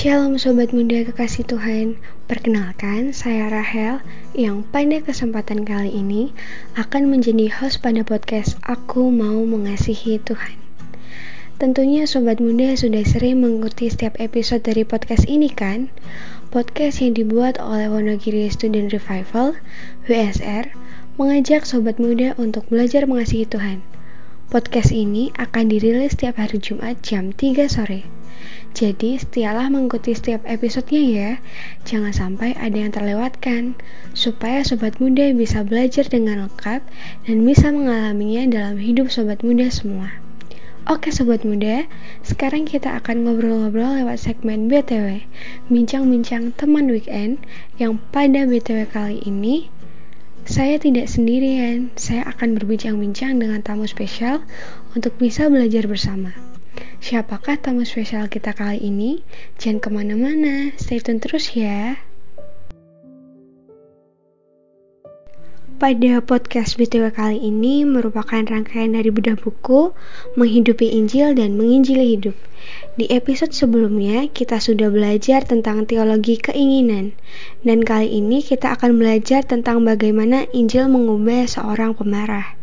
Shalom Sobat Muda Kekasih Tuhan. Perkenalkan, saya Rahel yang pada kesempatan kali ini akan menjadi host pada podcast Aku Mau Mengasihi Tuhan. Tentunya Sobat Muda sudah sering mengikuti setiap episode dari podcast ini kan? Podcast yang dibuat oleh Wonogiri Student Revival, WSR, mengajak Sobat Muda untuk belajar mengasihi Tuhan. Podcast ini akan dirilis setiap hari Jumat jam 3 sore jadi setialah mengikuti setiap episodenya ya, jangan sampai ada yang terlewatkan, supaya sobat muda bisa belajar dengan lengkap dan bisa mengalaminya dalam hidup sobat muda semua. Oke sobat muda, sekarang kita akan ngobrol-ngobrol lewat segmen BTW, bincang-bincang teman weekend yang pada BTW kali ini saya tidak sendirian, saya akan berbincang-bincang dengan tamu spesial untuk bisa belajar bersama. Siapakah tamu spesial kita kali ini? Jangan ke mana-mana, stay tune terus ya. Pada podcast BTW kali ini merupakan rangkaian dari bedah buku Menghidupi Injil dan Menginjili Hidup. Di episode sebelumnya kita sudah belajar tentang teologi keinginan dan kali ini kita akan belajar tentang bagaimana Injil mengubah seorang pemarah.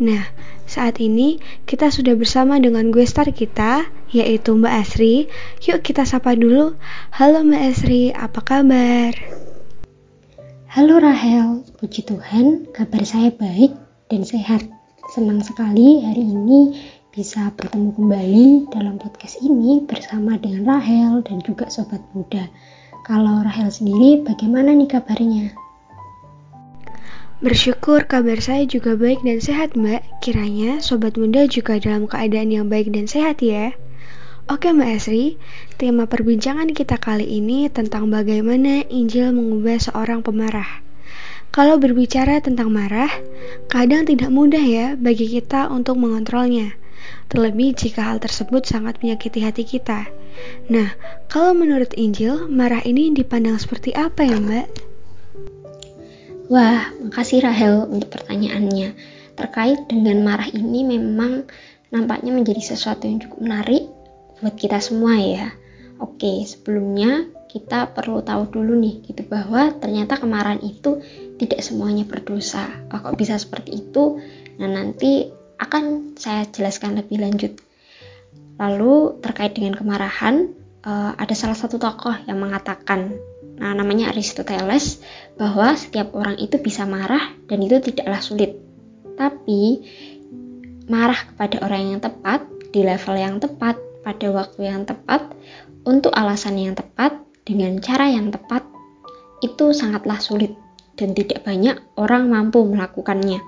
Nah, saat ini kita sudah bersama dengan gue star kita, yaitu Mbak Asri. Yuk kita sapa dulu. Halo Mbak Asri, apa kabar? Halo Rahel, puji Tuhan, kabar saya baik dan sehat. Senang sekali hari ini bisa bertemu kembali dalam podcast ini bersama dengan Rahel dan juga sobat muda. Kalau Rahel sendiri bagaimana nih kabarnya? Bersyukur kabar saya juga baik dan sehat mbak. Kiranya sobat muda juga dalam keadaan yang baik dan sehat ya. Oke Mbak Esri, tema perbincangan kita kali ini tentang bagaimana Injil mengubah seorang pemarah. Kalau berbicara tentang marah, kadang tidak mudah ya bagi kita untuk mengontrolnya Terlebih jika hal tersebut sangat menyakiti hati kita. Nah, kalau menurut Injil, marah ini dipandang seperti apa ya Mbak? Wah, makasih Rahel untuk pertanyaannya. Terkait dengan marah ini memang nampaknya menjadi sesuatu yang cukup menarik buat kita semua ya. Oke, sebelumnya kita perlu tahu dulu nih gitu bahwa ternyata kemarahan itu tidak semuanya berdosa. Oh, kok bisa seperti itu? Nah, nanti akan saya jelaskan lebih lanjut. Lalu terkait dengan kemarahan, uh, ada salah satu tokoh yang mengatakan nah, namanya Aristoteles bahwa setiap orang itu bisa marah dan itu tidaklah sulit. Tapi marah kepada orang yang tepat di level yang tepat pada waktu yang tepat untuk alasan yang tepat dengan cara yang tepat itu sangatlah sulit dan tidak banyak orang mampu melakukannya.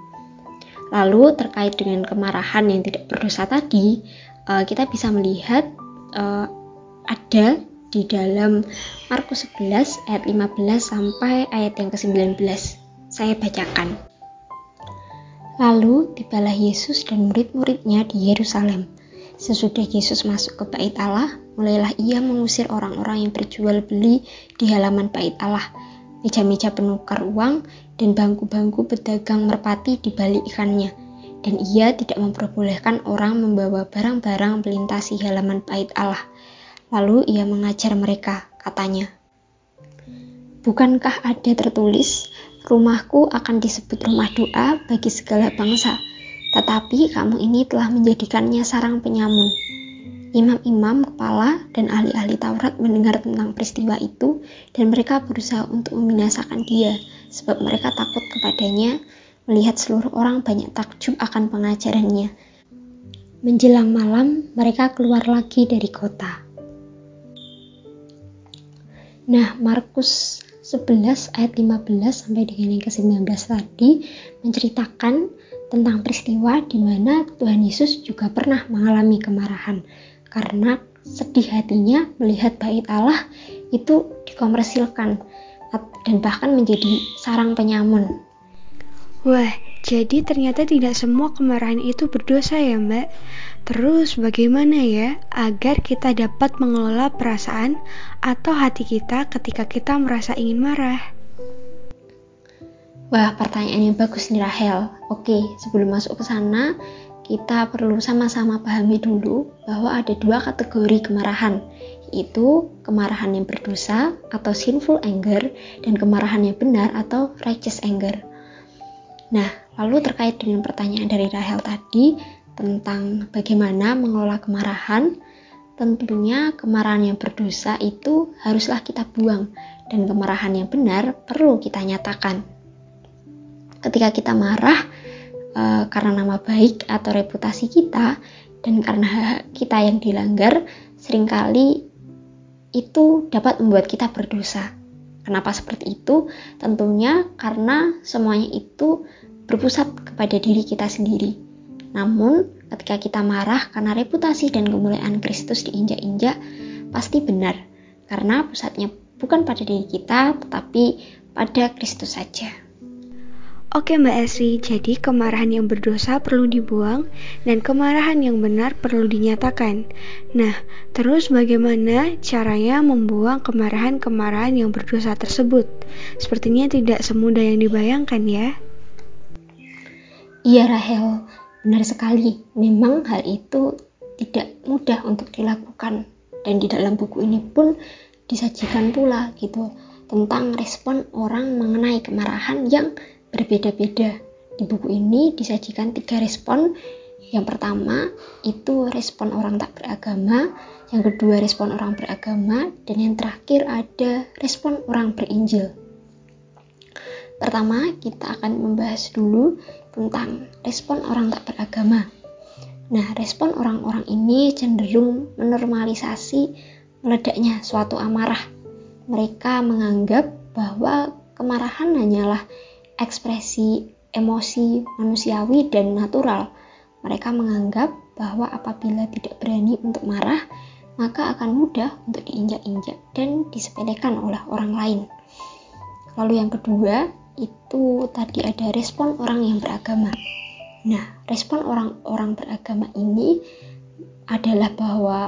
Lalu terkait dengan kemarahan yang tidak berdosa tadi, eh, kita bisa melihat eh, ada di dalam Markus 11 ayat 15 sampai ayat yang ke-19. Saya bacakan. Lalu tibalah Yesus dan murid-muridnya di Yerusalem. Sesudah Yesus masuk ke bait Allah, mulailah ia mengusir orang-orang yang berjual beli di halaman bait Allah. Meja-meja penukar uang dan bangku-bangku pedagang merpati dibalikannya. Dan ia tidak memperbolehkan orang membawa barang-barang melintasi halaman bait Allah Lalu ia mengajar mereka, katanya, Bukankah ada tertulis, rumahku akan disebut rumah doa bagi segala bangsa, tetapi kamu ini telah menjadikannya sarang penyamun. Imam-imam, kepala, dan ahli-ahli Taurat mendengar tentang peristiwa itu, dan mereka berusaha untuk membinasakan dia, sebab mereka takut kepadanya, melihat seluruh orang banyak takjub akan pengajarannya. Menjelang malam, mereka keluar lagi dari kota. Nah, Markus 11 ayat 15 sampai dengan yang ke-19 tadi menceritakan tentang peristiwa di mana Tuhan Yesus juga pernah mengalami kemarahan karena sedih hatinya melihat bait Allah itu dikomersilkan dan bahkan menjadi sarang penyamun. Wah, jadi ternyata tidak semua kemarahan itu berdosa ya, Mbak. Terus bagaimana ya agar kita dapat mengelola perasaan atau hati kita ketika kita merasa ingin marah? Wah, pertanyaan yang bagus nih Rahel. Oke, sebelum masuk ke sana, kita perlu sama-sama pahami dulu bahwa ada dua kategori kemarahan, yaitu kemarahan yang berdosa atau sinful anger dan kemarahan yang benar atau righteous anger. Nah, lalu terkait dengan pertanyaan dari Rahel tadi tentang bagaimana mengelola kemarahan, tentunya kemarahan yang berdosa itu haruslah kita buang dan kemarahan yang benar perlu kita nyatakan. Ketika kita marah e, karena nama baik atau reputasi kita dan karena kita yang dilanggar, sering kali itu dapat membuat kita berdosa. Kenapa seperti itu? Tentunya karena semuanya itu berpusat kepada diri kita sendiri. Namun, ketika kita marah karena reputasi dan kemuliaan Kristus diinjak-injak, pasti benar. Karena pusatnya bukan pada diri kita, tetapi pada Kristus saja. Oke Mbak Esri, jadi kemarahan yang berdosa perlu dibuang dan kemarahan yang benar perlu dinyatakan. Nah, terus bagaimana caranya membuang kemarahan-kemarahan yang berdosa tersebut? Sepertinya tidak semudah yang dibayangkan ya. Iya Rahel, benar sekali. Memang hal itu tidak mudah untuk dilakukan dan di dalam buku ini pun disajikan pula gitu tentang respon orang mengenai kemarahan yang berbeda-beda. Di buku ini disajikan tiga respon. Yang pertama itu respon orang tak beragama, yang kedua respon orang beragama, dan yang terakhir ada respon orang berinjil. Pertama, kita akan membahas dulu tentang respon orang tak beragama. Nah, respon orang-orang ini cenderung menormalisasi meledaknya suatu amarah. Mereka menganggap bahwa kemarahan hanyalah ekspresi emosi manusiawi dan natural. Mereka menganggap bahwa apabila tidak berani untuk marah, maka akan mudah untuk diinjak-injak dan disepelekan oleh orang lain. Lalu yang kedua, itu tadi ada respon orang yang beragama. Nah, respon orang-orang beragama ini adalah bahwa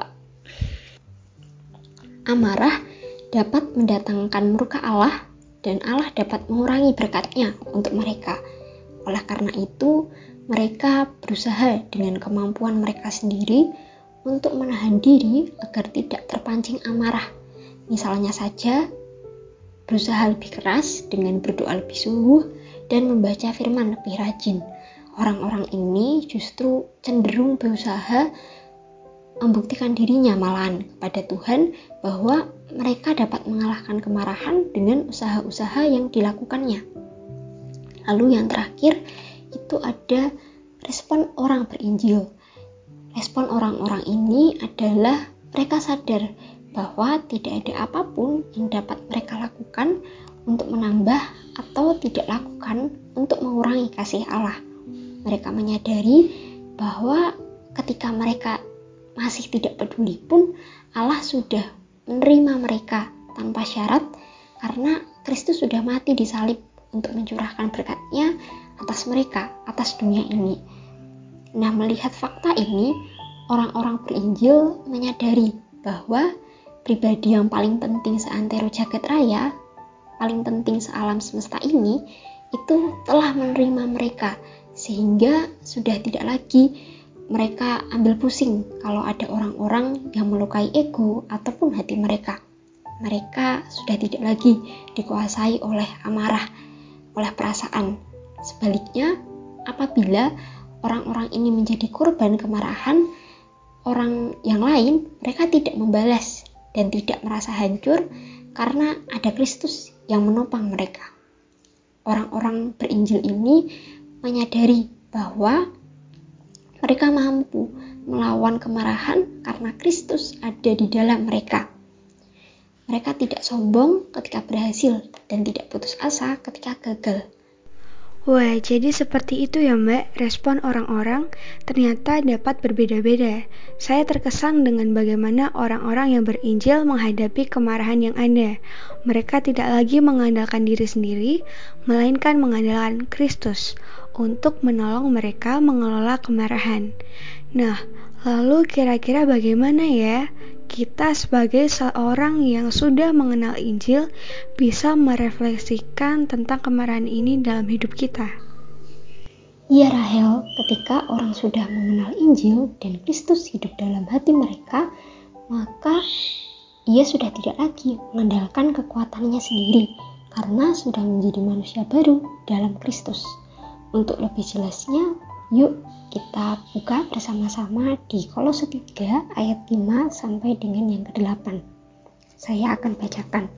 amarah dapat mendatangkan murka Allah dan Allah dapat mengurangi berkatnya untuk mereka. Oleh karena itu, mereka berusaha dengan kemampuan mereka sendiri untuk menahan diri agar tidak terpancing amarah. Misalnya saja, berusaha lebih keras dengan berdoa lebih sungguh dan membaca firman lebih rajin. Orang-orang ini justru cenderung berusaha membuktikan dirinya malahan kepada Tuhan bahwa mereka dapat mengalahkan kemarahan dengan usaha-usaha yang dilakukannya. Lalu yang terakhir itu ada respon orang berinjil. Respon orang-orang ini adalah mereka sadar bahwa tidak ada apa pun yang dapat mereka lakukan untuk menambah atau tidak lakukan untuk mengurangi kasih Allah. Mereka menyadari bahwa ketika mereka masih tidak peduli pun Allah sudah menerima mereka tanpa syarat karena Kristus sudah mati di salib untuk mencurahkan berkatnya atas mereka, atas dunia ini. Nah, melihat fakta ini, orang-orang berinjil menyadari bahwa pribadi yang paling penting seantero jagat raya, paling penting sealam semesta ini, itu telah menerima mereka, sehingga sudah tidak lagi mereka ambil pusing kalau ada orang-orang yang melukai ego ataupun hati mereka. Mereka sudah tidak lagi dikuasai oleh amarah, oleh perasaan. Sebaliknya, apabila orang-orang ini menjadi korban kemarahan orang yang lain, mereka tidak membalas dan tidak merasa hancur karena ada Kristus yang menopang mereka. Orang-orang berinjil ini menyadari bahwa mereka mampu melawan kemarahan karena Kristus ada di dalam mereka. Mereka tidak sombong ketika berhasil dan tidak putus asa ketika gagal. Wah, jadi seperti itu ya Mbak, respon orang-orang ternyata dapat berbeda-beda. Saya terkesan dengan bagaimana orang-orang yang berinjil menghadapi kemarahan yang ada. Mereka tidak lagi mengandalkan diri sendiri, melainkan mengandalkan Kristus untuk menolong mereka mengelola kemarahan. Nah, lalu kira-kira bagaimana ya kita sebagai seorang yang sudah mengenal Injil bisa merefleksikan tentang kemarahan ini dalam hidup kita. Iya Rahel, ketika orang sudah mengenal Injil dan Kristus hidup dalam hati mereka, maka ia sudah tidak lagi mengandalkan kekuatannya sendiri karena sudah menjadi manusia baru dalam Kristus. Untuk lebih jelasnya, yuk kita buka bersama-sama di Kolose 3 ayat 5 sampai dengan yang ke-8. Saya akan bacakan.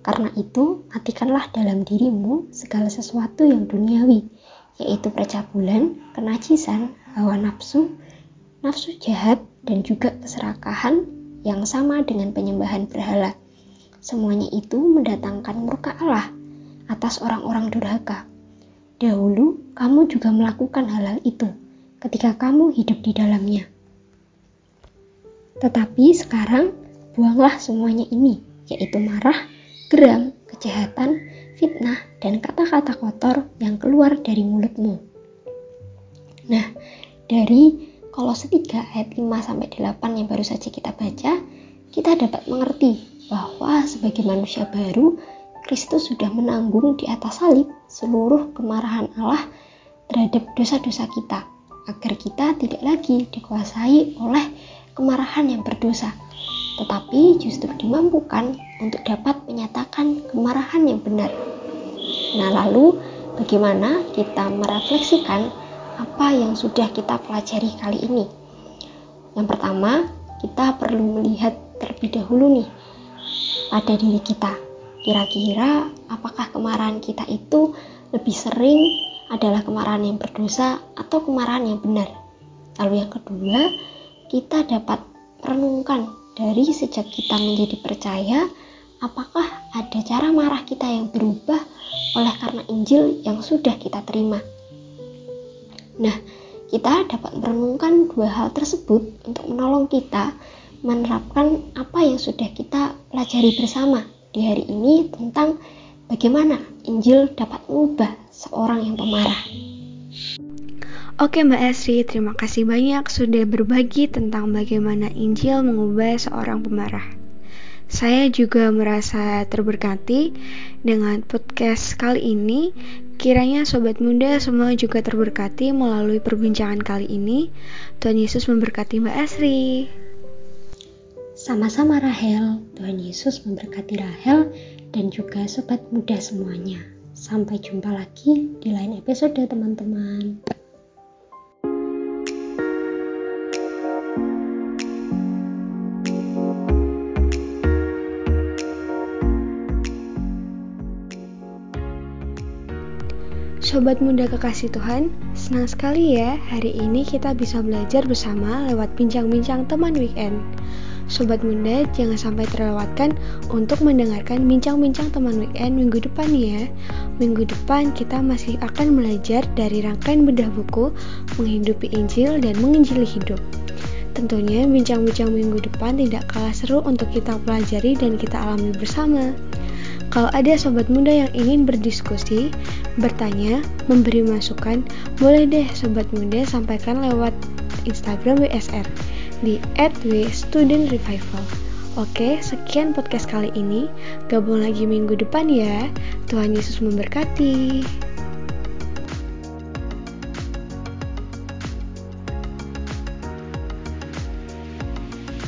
Karena itu, matikanlah dalam dirimu segala sesuatu yang duniawi, yaitu percabulan, kenajisan, hawa nafsu, nafsu jahat, dan juga keserakahan yang sama dengan penyembahan berhala. Semuanya itu mendatangkan murka Allah atas orang-orang durhaka. Dahulu kamu juga melakukan hal-hal itu ketika kamu hidup di dalamnya. Tetapi sekarang buanglah semuanya ini, yaitu marah, geram, kejahatan, fitnah, dan kata-kata kotor yang keluar dari mulutmu. Nah, dari Kolose 3 ayat 5 sampai 8 yang baru saja kita baca, kita dapat mengerti bahwa sebagai manusia baru, Kristus sudah menanggung di atas salib seluruh kemarahan Allah terhadap dosa-dosa kita, agar kita tidak lagi dikuasai oleh kemarahan yang berdosa, tetapi justru dimampukan untuk dapat menyatakan kemarahan yang benar. Nah, lalu bagaimana kita merefleksikan apa yang sudah kita pelajari kali ini? Yang pertama, kita perlu melihat terlebih dahulu nih pada diri kita. Kira-kira apakah kemarahan kita itu lebih sering adalah kemarahan yang berdosa atau kemarahan yang benar? Lalu yang kedua, kita dapat merenungkan dari sejak kita menjadi percaya, apakah ada cara marah kita yang berubah oleh karena Injil yang sudah kita terima. Nah, kita dapat merenungkan dua hal tersebut untuk menolong kita menerapkan apa yang sudah kita pelajari bersama di hari ini tentang bagaimana Injil dapat mengubah seorang yang pemarah. Oke Mbak Esri, terima kasih banyak sudah berbagi tentang bagaimana Injil mengubah seorang pemarah. Saya juga merasa terberkati dengan podcast kali ini. Kiranya sobat muda semua juga terberkati melalui perbincangan kali ini. Tuhan Yesus memberkati Mbak Asri. Sama-sama Rahel, Tuhan Yesus memberkati Rahel dan juga sobat muda semuanya. Sampai jumpa lagi di lain episode teman-teman. Sobat muda kekasih Tuhan, senang sekali ya hari ini kita bisa belajar bersama lewat bincang-bincang teman weekend. Sobat muda, jangan sampai terlewatkan untuk mendengarkan bincang-bincang teman weekend minggu depan ya. Minggu depan kita masih akan belajar dari rangkaian bedah buku Menghidupi Injil dan Menginjili Hidup. Tentunya bincang-bincang minggu depan tidak kalah seru untuk kita pelajari dan kita alami bersama. Kalau ada sobat muda yang ingin berdiskusi, bertanya, memberi masukan, boleh deh sobat muda sampaikan lewat Instagram WSR di @wstudentrevival. Oke, sekian podcast kali ini. Gabung lagi minggu depan ya. Tuhan Yesus memberkati.